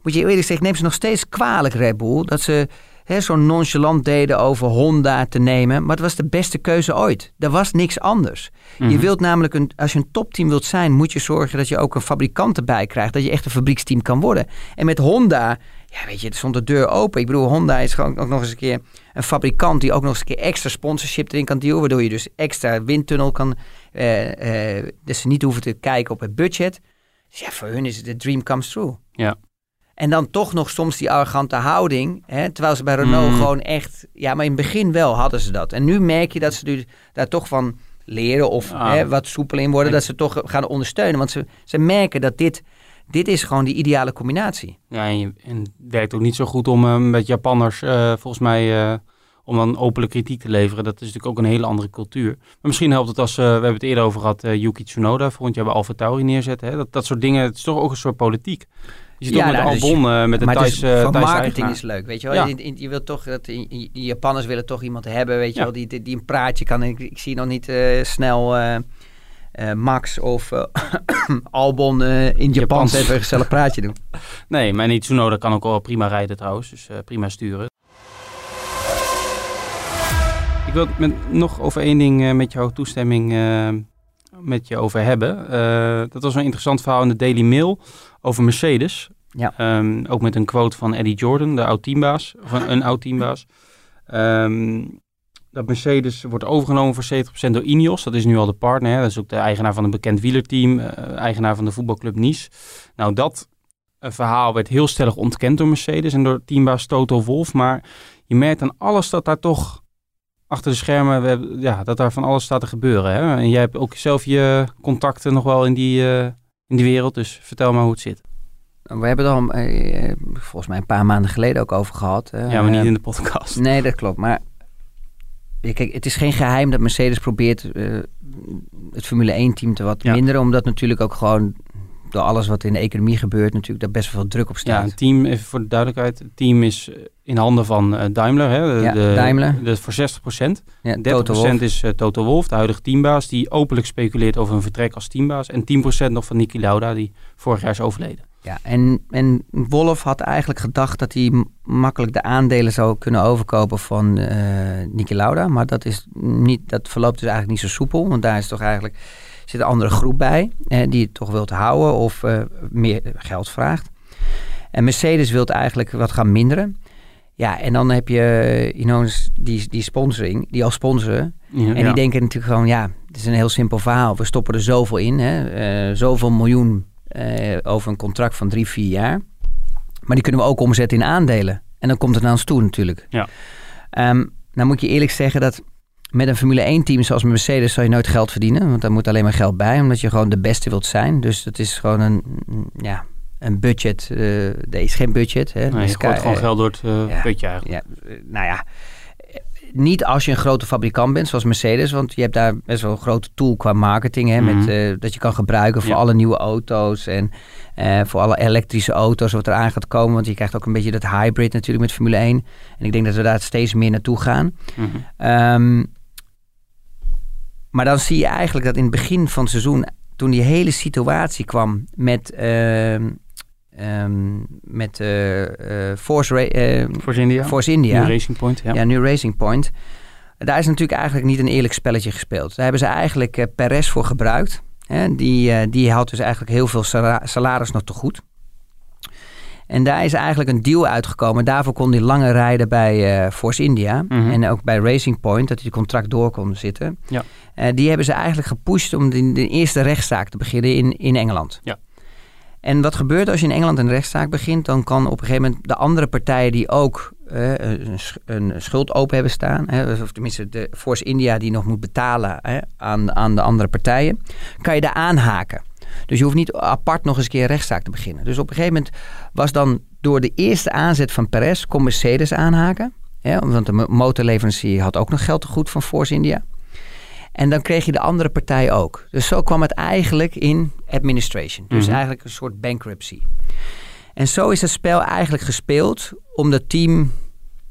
moet je eerlijk zeggen, neem ze nog steeds kwalijk, Red Bull. Dat ze hè, zo nonchalant deden over Honda te nemen. Maar het was de beste keuze ooit. Er was niks anders. Je Mhm. wilt namelijk, een, als je een topteam wilt zijn, moet je zorgen dat je ook een fabrikant erbij krijgt. Dat je echt een fabrieksteam kan worden. En met Honda, ja weet je, het stond de deur open. Ik bedoel, Honda is gewoon ook nog eens een keer een fabrikant die ook nog eens een keer extra sponsorship erin kan dealen. Waardoor je dus extra windtunnel kan, eh, eh, dat ze niet hoeven te kijken op het budget. Dus ja, voor hun is het de dream comes true. Ja. En dan toch nog soms die arrogante houding. Hè, terwijl ze bij Renault Mm. gewoon echt... Ja, maar in het begin wel hadden ze dat. En nu merk je dat ze nu daar toch van leren of Ah. hè, wat soepel in worden. Dat ze toch gaan ondersteunen. Want ze, ze merken dat dit, dit is gewoon die ideale combinatie. Ja, en, je, en het werkt ook niet zo goed om eh, met Japanners, volgens mij, om dan openlijk kritiek te leveren. Dat is natuurlijk ook een hele andere cultuur. Maar misschien helpt het als, eh, we hebben het eerder over gehad, eh, Yuki Tsunoda volgend jaar bij Alfa Tauri neerzetten. Hè? Dat, dat soort dingen, het is toch ook een soort politiek. Je zit Ja, ook met nou, dus Albon, eh, met de maar Thais, dus, van Thaise marketing eigenaar. is leuk, weet je wel. Ja. Je, je- je wilt toch dat die, Japanners willen toch iemand hebben, weet je Ja. wel, die, die, die een praatje kan. Ik, ik zie nog niet snel Max of *coughs* Albon in Japan even een gezellig praatje doen. *laughs* Nee, maar niet Tsunoda kan ook wel prima rijden trouwens, dus prima sturen. Ik wil het met, nog over één ding eh, met jouw toestemming eh, met je over hebben. Eh, dat was een interessant verhaal in de Daily Mail over Mercedes. Ja. Ehm, ook met een quote van Eddie Jordan, de oud-teambaas, of een, een oud-teambaas. Ehm, dat Mercedes wordt overgenomen voor 70% door Ineos. Dat is nu al de partner. Hè. Dat is ook de eigenaar van een bekend wielerteam, eigenaar van de voetbalclub Nice. Nou, dat verhaal werd heel stellig ontkend door Mercedes en door teambaas Toto Wolff. Maar je merkt aan alles dat daar toch achter de schermen, we hebben- ja, dat daar van alles staat te gebeuren. Hè? En jij hebt ook zelf je contacten nog wel in die, eh, in die wereld. Dus vertel maar hoe het zit. We hebben het al eh, volgens mij een paar maanden geleden ook over gehad. eh, ja, maar niet eh, in de podcast. Nee, dat klopt. Maar kijk, het is geen geheim dat Mercedes probeert eh, het Formule 1-team te wat Ja. minderen. Omdat natuurlijk ook gewoon door alles wat in de economie gebeurt, natuurlijk daar best wel veel druk op Ja, staat. een team, even voor de duidelijkheid. Het team is eh, in handen van eh, Daimler. Hè? De, Ja, Daimler. De, voor 60%. Ja, 30% Toto Wolff. is eh, Toto Wolff, de huidige teambaas. Die openlijk speculeert over een vertrek als teambaas. En 10% nog van Niki Lauda, die vorig jaar is overleden. Ja, en, en Wolf had eigenlijk gedacht dat hij makkelijk de aandelen zou kunnen overkopen van eh Niki Lauda. Maar dat, is niet, dat verloopt dus eigenlijk niet zo soepel. Want daar is toch eigenlijk, zit een andere groep bij eh, die het toch wilt houden of eh, meer geld vraagt. En Mercedes wil eigenlijk wat gaan minderen. Ja, en dan heb je eh, you know, die, die sponsoring, die al sponsoren. Ja, En ja. die denken natuurlijk gewoon, ja, het is een heel simpel verhaal. We stoppen er zoveel in, hè? eh, zoveel miljoen eh, over een contract van drie, vier jaar. Maar die kunnen we ook omzetten in aandelen. En dan komt het naar ons toe natuurlijk. Ja. Ehm, nou moet je eerlijk zeggen dat met een Formule 1 team zoals Mercedes zal je nooit geld verdienen. Want daar moet alleen maar geld bij, omdat je gewoon de beste wilt zijn. Dus dat is gewoon een, mm, ja, een budget. eh er is geen budget. Hè? Nee, je gooit gewoon geld door het ja. putje eigenlijk. ja, eh, nou ja, niet als je een grote fabrikant bent zoals Mercedes, want je hebt daar best wel een grote tool qua marketing, hè, met, Mhm. dat je kan gebruiken voor Ja. alle nieuwe auto's en voor alle elektrische auto's wat eraan gaat komen, want je krijgt ook een beetje dat hybrid natuurlijk met Formule 1. En ik denk dat we daar steeds meer naartoe gaan. Ehm, maar dan zie je eigenlijk dat in het begin van het seizoen, toen die hele situatie kwam met, ehm, ehm, met eh, eh, Force, Ra- eh, Force India. Force India. Nu Racing Point, ja. Ja, nu Racing Point. Daar is natuurlijk eigenlijk niet een eerlijk spelletje gespeeld. Daar hebben ze eigenlijk eh, Perez voor gebruikt. Hè? Die, die had dus eigenlijk heel veel sala- salaris nog te goed. En daar is eigenlijk een deal uitgekomen. Daarvoor kon hij langer rijden bij eh, Force India. Mhm. En ook bij Racing Point, dat hij de contract door kon zitten. Ja. Eh, die hebben ze eigenlijk gepusht om de, de eerste rechtszaak te beginnen in, in Engeland. Ja. En wat gebeurt als je in Engeland een rechtszaak begint? Dan kan op een gegeven moment de andere partijen die ook eh, een, een schuld open hebben staan, hè, of tenminste de Force India die nog moet betalen hè, aan, aan de andere partijen, kan je daar aanhaken. Dus je hoeft niet apart nog eens een keer een rechtszaak te beginnen. Dus op een gegeven moment was dan door de eerste aanzet van Perez kon Mercedes aanhaken. Hè, want de mo- motorleverancier had ook nog geld te goed van Force India. En dan kreeg je de andere partij ook. Dus zo kwam het eigenlijk in administration. Dus Mhm. eigenlijk een soort bankruptcy. En zo is het spel eigenlijk gespeeld om dat team,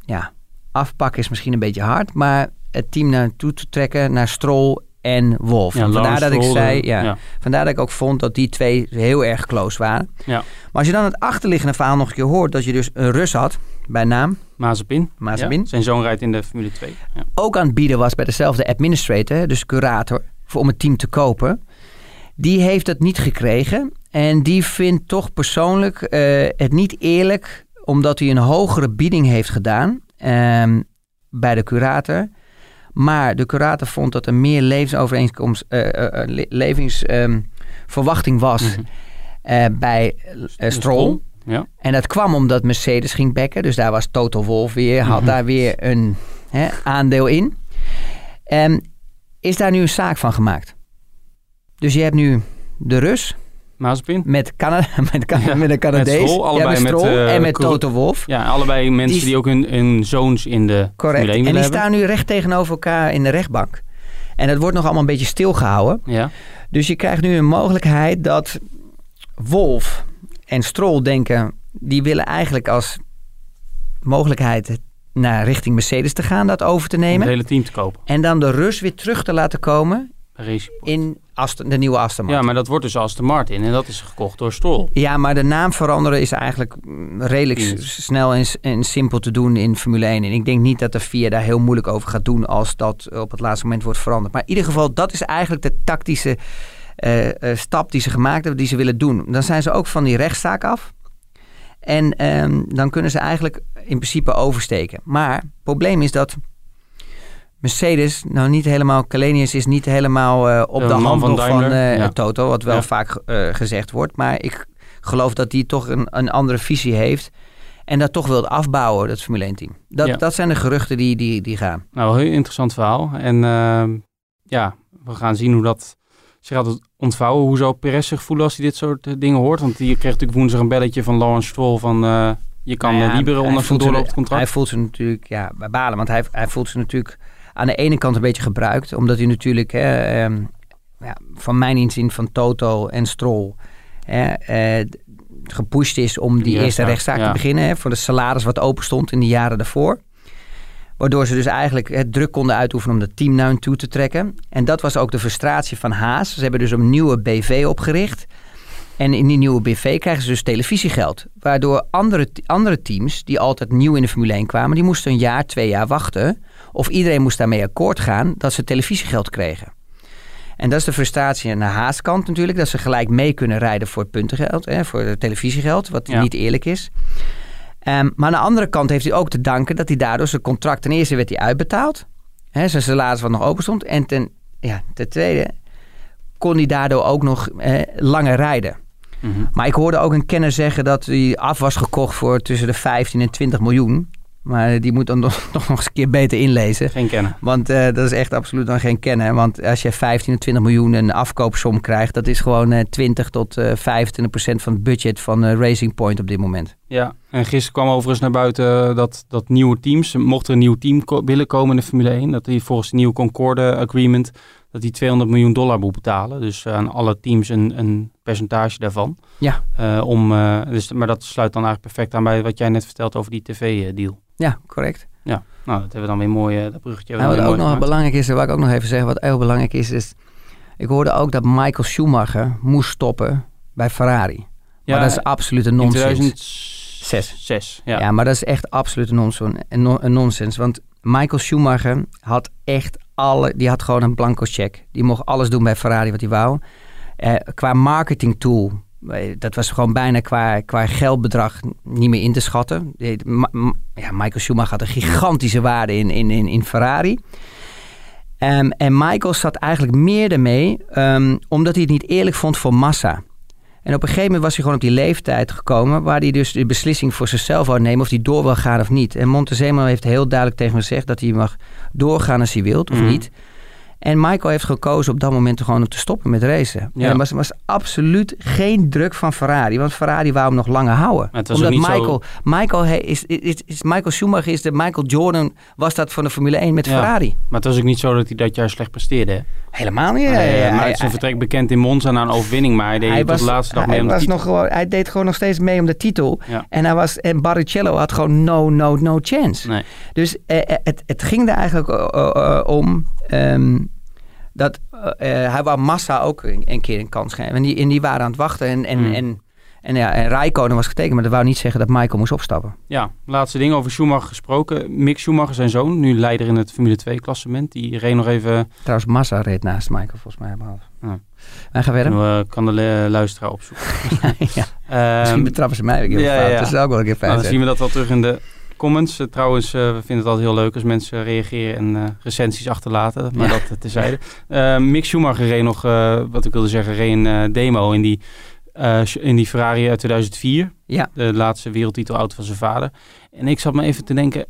ja, afpakken is misschien een beetje hard, maar het team naartoe te trekken naar Stroll en Wolf. Ja, vandaar dat ik zei, ja, ja. vandaar dat ik ook vond dat die twee heel erg close waren. Ja. Maar als je dan het achterliggende verhaal nog een keer hoort, dat je dus een Rus had, bij naam, Mazepin. Mazepin. Zijn zoon rijdt in de Formule 2. Ja. ook aan het bieden was bij dezelfde administrator, dus curator, voor, om het team te kopen. Die heeft het niet gekregen. En die vindt toch persoonlijk eh, het niet eerlijk, omdat hij een hogere bieding heeft gedaan ehm, bij de curator. Maar de curator vond dat er meer levensovereenkomst, le- levensverwachting was Mhm. bij Stroll. Ja. En dat kwam omdat Mercedes ging bekken. Dus daar was Toto Wolff weer, had Mhm. daar weer een hè, aandeel in. En is daar nu een zaak van gemaakt. Dus je hebt nu de Rus Mazepin. met, Canada, *laughs* met, Can- Ja, met een Canadees. Stroll, allebei ja, met met, Stroll eh, en met Toto Wolff. Ja, allebei mensen Die- die, ook hun, hun zoons in de Correct. Formule 1 En die hebben. staan nu recht tegenover elkaar in de rechtbank. En dat wordt nog allemaal een beetje stilgehouden. Ja. Dus je krijgt nu een mogelijkheid dat Wolf en Stroll denken... die willen eigenlijk als mogelijkheid naar richting Mercedes te gaan, dat over te Om het nemen. hele team te kopen. En dan de Rus weer terug te laten komen Racing in Aston, de nieuwe Aston Martin. Ja, maar dat wordt dus Aston Martin en dat is gekocht door Stroll. Ja, maar de naam veranderen is eigenlijk mm, redelijk Yes. snel en simpel te doen in Formule 1. En ik denk niet dat de FIA daar heel moeilijk over gaat doen als dat op het laatste moment wordt veranderd. Maar in ieder geval, dat is eigenlijk de tactische eh, eh, stap die ze gemaakt hebben, die ze willen doen. Dan zijn ze ook van die rechtszaak af. En ehm, dan kunnen ze eigenlijk in principe oversteken. Maar het probleem is dat Mercedes, nou niet helemaal, Kalenius is niet helemaal eh, op De de hand van eh, ja. Toto, wat wel Ja. vaak eh, gezegd wordt. Maar ik geloof dat hij toch een, een andere visie heeft. En dat toch wil afbouwen, dat Formule 1 team. Dat, Ja. dat zijn de geruchten die, die, die gaan. Nou, heel interessant verhaal. En ehm, ja, we gaan zien hoe dat zich gaat ontvouwen. Hoe zou Perez zich voelen als hij dit soort eh, dingen hoort? Want die kreeg natuurlijk woensdag een belletje van Lawrence Stroll van... eh, je kan Nou Liberen voelt zich- doorlopend contract. Hij voelt zich natuurlijk ja, bij balen. Want hij, hij voelt zich natuurlijk aan de ene kant een beetje gebruikt. Omdat hij natuurlijk, hè, ehm, ja, van mijn inzien van Toto en Stroll... Hè, eh, gepusht is om die eerste rechtszaak, te beginnen. Hè, voor de salaris wat open stond in de jaren daarvoor. Waardoor ze dus eigenlijk het druk konden uitoefenen om het team naar hun toe te trekken. En dat was ook de frustratie van Haas. Ze hebben dus een nieuwe BV opgericht. En in die nieuwe BV krijgen ze dus televisiegeld. Waardoor andere, andere teams die altijd nieuw in de Formule 1 kwamen, die moesten een jaar, twee jaar wachten. Of iedereen moest daarmee akkoord gaan dat ze televisiegeld kregen. En dat is de frustratie aan de Haaskant natuurlijk. Dat ze gelijk mee kunnen rijden voor het puntengeld, hè, voor het televisiegeld, wat Ja. niet eerlijk is. Ehm, maar aan de andere kant heeft hij ook te danken dat hij daardoor zijn contract ten eerste werd hij uitbetaald. Hè, zijn salaris wat nog open stond. En ten, ja, ten tweede kon hij daardoor ook nog langer rijden. Mhm. Maar ik hoorde ook een kenner zeggen dat hij af was gekocht voor tussen de 15 en 20 miljoen. Maar die moet dan *laughs* nog, nog eens een keer beter inlezen. Geen kennen. Want eh, dat is echt absoluut dan geen kennen. Want als je 15 en 20 miljoen een afkoopsom krijgt, dat is gewoon eh 20 tot eh 25 procent van het budget van eh, Racing Point op dit moment. Ja, en gisteren kwam overigens naar buiten dat, dat nieuwe teams, mocht er een nieuw team willen komen in de Formule 1, dat die volgens het nieuwe Concorde Agreement, dat die 200 miljoen dollar moet betalen. Dus eh, aan alle teams een, een percentage daarvan. Ja. Eh, om, eh, dus, maar dat sluit dan eigenlijk perfect aan bij wat jij net vertelt over die tv-deal. Ja, correct. Ja, nou, dat hebben we dan weer mooi, eh, dat bruggetje Nou, hebben wat ook nog gemaakt. belangrijk is, wat ik ook nog even zeggen, wat heel belangrijk is, is... Ik hoorde ook dat Michael Schumacher moest stoppen bij Ferrari. maar dat is absoluut een in nonsens. 2006. Ja. Ja. maar dat is echt absoluut een, nonsens, een, non- een nonsens. Want Michael Schumacher had echt alle... Die had gewoon een blanco check. Die mocht alles doen bij Ferrari wat hij wou. Eh, qua marketing tool... Dat was gewoon bijna qua, qua geldbedrag niet meer in te schatten. Ja, Michael Schumacher had een gigantische waarde in, in, in, in Ferrari. Ehm, en Michael zat eigenlijk meer ermee, ehm, omdat hij het niet eerlijk vond voor Massa. En op een gegeven moment was hij gewoon op die leeftijd gekomen, waar hij dus de beslissing voor zichzelf wou nemen of hij door wil gaan of niet. En Montezemolo heeft heel duidelijk tegen me gezegd dat hij mag doorgaan als hij wilt of Mhm. niet. En Michael heeft gekozen op dat moment gewoon om te stoppen met racen. Ja. En er was, was absoluut geen druk van Ferrari, want Ferrari wou hem nog langer houden. Maar het was Omdat niet zo- Michael, Michael he- is, is, is, Michael Schumacher is de Michael Jordan, was dat van de Formule 1 met Ja. Ferrari. Maar het was ook niet zo dat hij dat jaar slecht presteerde. Hè? Helemaal niet. Hij- maar hij- zijn vertrek bekend in Monza na een overwinning, maar hij deed hij was, de laatste dag mee om de was titel. nog gewoon, hij deed gewoon nog steeds mee om de titel. Ja. En, hij was, en Barrichello had gewoon no, no, no chance. Nee. Dus eh, eh, het, het ging er eigenlijk eh, om ehm, dat eh, eh, hij wou Massa ook een, een keer een kans geven. En die, en die waren aan het wachten. En, en, Hmm. en, en, ja, en Rijkonen was getekend, maar dat wou niet zeggen dat Michael moest opstappen. Ja, laatste ding over Schumacher gesproken. Mick Schumacher, zijn zoon, nu leider in het Formule 2 klassement. Die reed nog even, Trouwens, Massa reed naast Michael volgens mij. behalve. Ja. Wij gaan verder. uh, kan de luisteraar opzoeken. *laughs* ja, Ehm, misschien betrappen ze mij weer ja, fout. ja. Dat is ook wel een keer fijn. nou, dan zien we dat wel terug in de comments. Eh, trouwens, eh, we vinden het altijd heel leuk als mensen reageren en eh, recensies achterlaten. Maar Ja. dat *laughs* tezijde. Mick Schumacher reed nog, wat ik wilde zeggen, reed een demo in die, in die Ferrari uit 2004. Ja. De laatste wereldtitelauto van zijn vader. En ik zat me even te denken,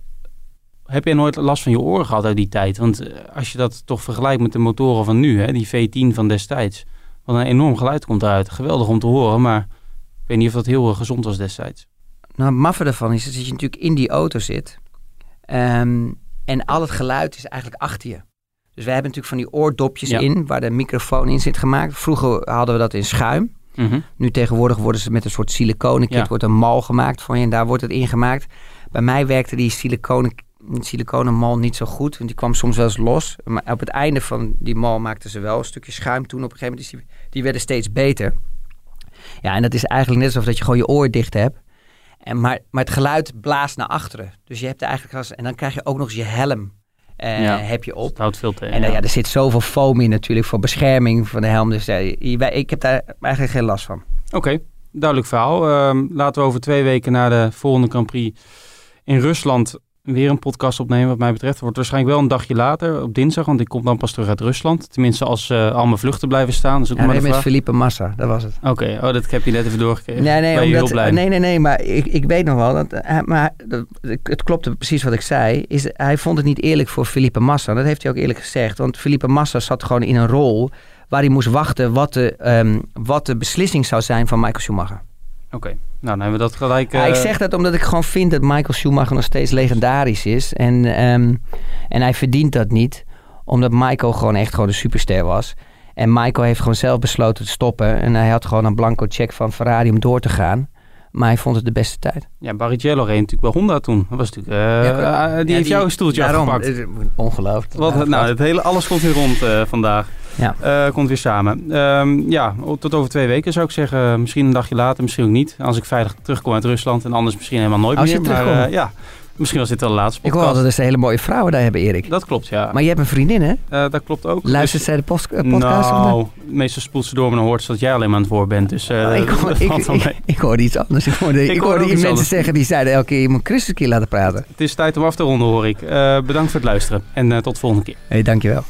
heb jij nooit last van je oren gehad uit die tijd? Want als je dat toch vergelijkt met de motoren van nu, hè, die V10 van destijds. Wat een enorm geluid komt eruit. Geweldig om te horen, maar ik weet niet of dat heel gezond was destijds. Nou, het maffe ervan is dat je natuurlijk in die auto zit. ehm, en al het geluid is eigenlijk achter je. Dus wij hebben natuurlijk van die oordopjes Ja. in, waar de microfoon in zit gemaakt. Vroeger hadden we dat in schuim. Mhm. Nu tegenwoordig worden ze met een soort siliconen kit, Ja. wordt een mal gemaakt voor je en daar wordt het ingemaakt. Bij mij werkte die siliconen, siliconen mal niet zo goed, want die kwam soms wel eens los. Maar op het einde van die mal maakten ze wel een stukje schuim toen. Op een gegeven moment die, die werden steeds beter. Ja, en dat is eigenlijk net alsof dat je gewoon je oor dicht hebt. En maar, maar het geluid blaast naar achteren. Dus je hebt eigenlijk als, en dan krijg je ook nog eens je helm eh, Ja. heb je op. Het houdt veel tegen. En eh, ja, er zit zoveel foam in natuurlijk voor bescherming van de helm. Dus wij- ik heb daar eigenlijk geen last van. Oké, duidelijk verhaal. Ehm, laten we over twee weken naar de volgende Grand Prix in Rusland weer een podcast opnemen. Wat mij betreft wordt waarschijnlijk wel een dagje later, op dinsdag. Want ik kom dan pas terug uit Rusland. Tenminste, als eh, al mijn vluchten blijven staan. Dus ook Ja, maar nee, met. Felipe Massa, dat was het. Oké, oh, dat heb je net even doorgekregen. Nee, nee, omdat, nee, nee, nee, maar ik, ik weet nog wel, dat, hij- maar dat, het klopte precies wat ik zei, is hij vond het niet eerlijk voor Felipe Massa. Dat heeft hij ook eerlijk gezegd, want Felipe Massa zat gewoon in een rol waar hij moest wachten wat de, ehm, wat de beslissing zou zijn van Michael Schumacher. Oké, nou dan hebben we dat gelijk... Ja, ik eh, zeg dat omdat ik gewoon vind dat Michael Schumacher nog steeds legendarisch is. En, ehm, en hij verdient dat niet. Omdat Michael gewoon echt gewoon een superster was. En Michael heeft gewoon zelf besloten te stoppen. En hij had gewoon een blanco check van Ferrari om door te gaan. Maar hij vond het de beste tijd. Ja, Barrichello reed natuurlijk bij Honda toen. Dat was natuurlijk... eh, Ja, eh, die heeft jouw stoeltje daarom, afgepakt. Ongelooflijk. Wat, nou, het hele, alles komt weer rond eh, vandaag. Ja. Eh, komt weer samen. Ehm, ja, tot over twee weken zou ik zeggen. Misschien een dagje later, misschien ook niet. Als ik veilig terugkom uit Rusland en anders misschien helemaal nooit Als je meer. Maar terugkomt. eh, ja, misschien was dit wel de laatste Ik podcast. hoor altijd dat ze hele mooie vrouwen daar hebben, Erik. Dat klopt, ja. Maar je hebt een vriendin, hè? Eh, dat klopt ook. Luistert zij de post- eh, podcast? of Nou, meestal spoelt ze door en dan hoort ze dat jij alleen maar aan het woord bent. Dus eh, ik, hoor, ik, ik, ik hoorde iets anders. Ik hoorde, ik Ik hoorde hoorde die mensen zeggen die zeiden elke keer... je moet Christus een keer laten praten. Het is tijd om af te ronden, hoor ik. Bedankt voor het luisteren en tot de volgende keer. Hé, hey, dankjewel.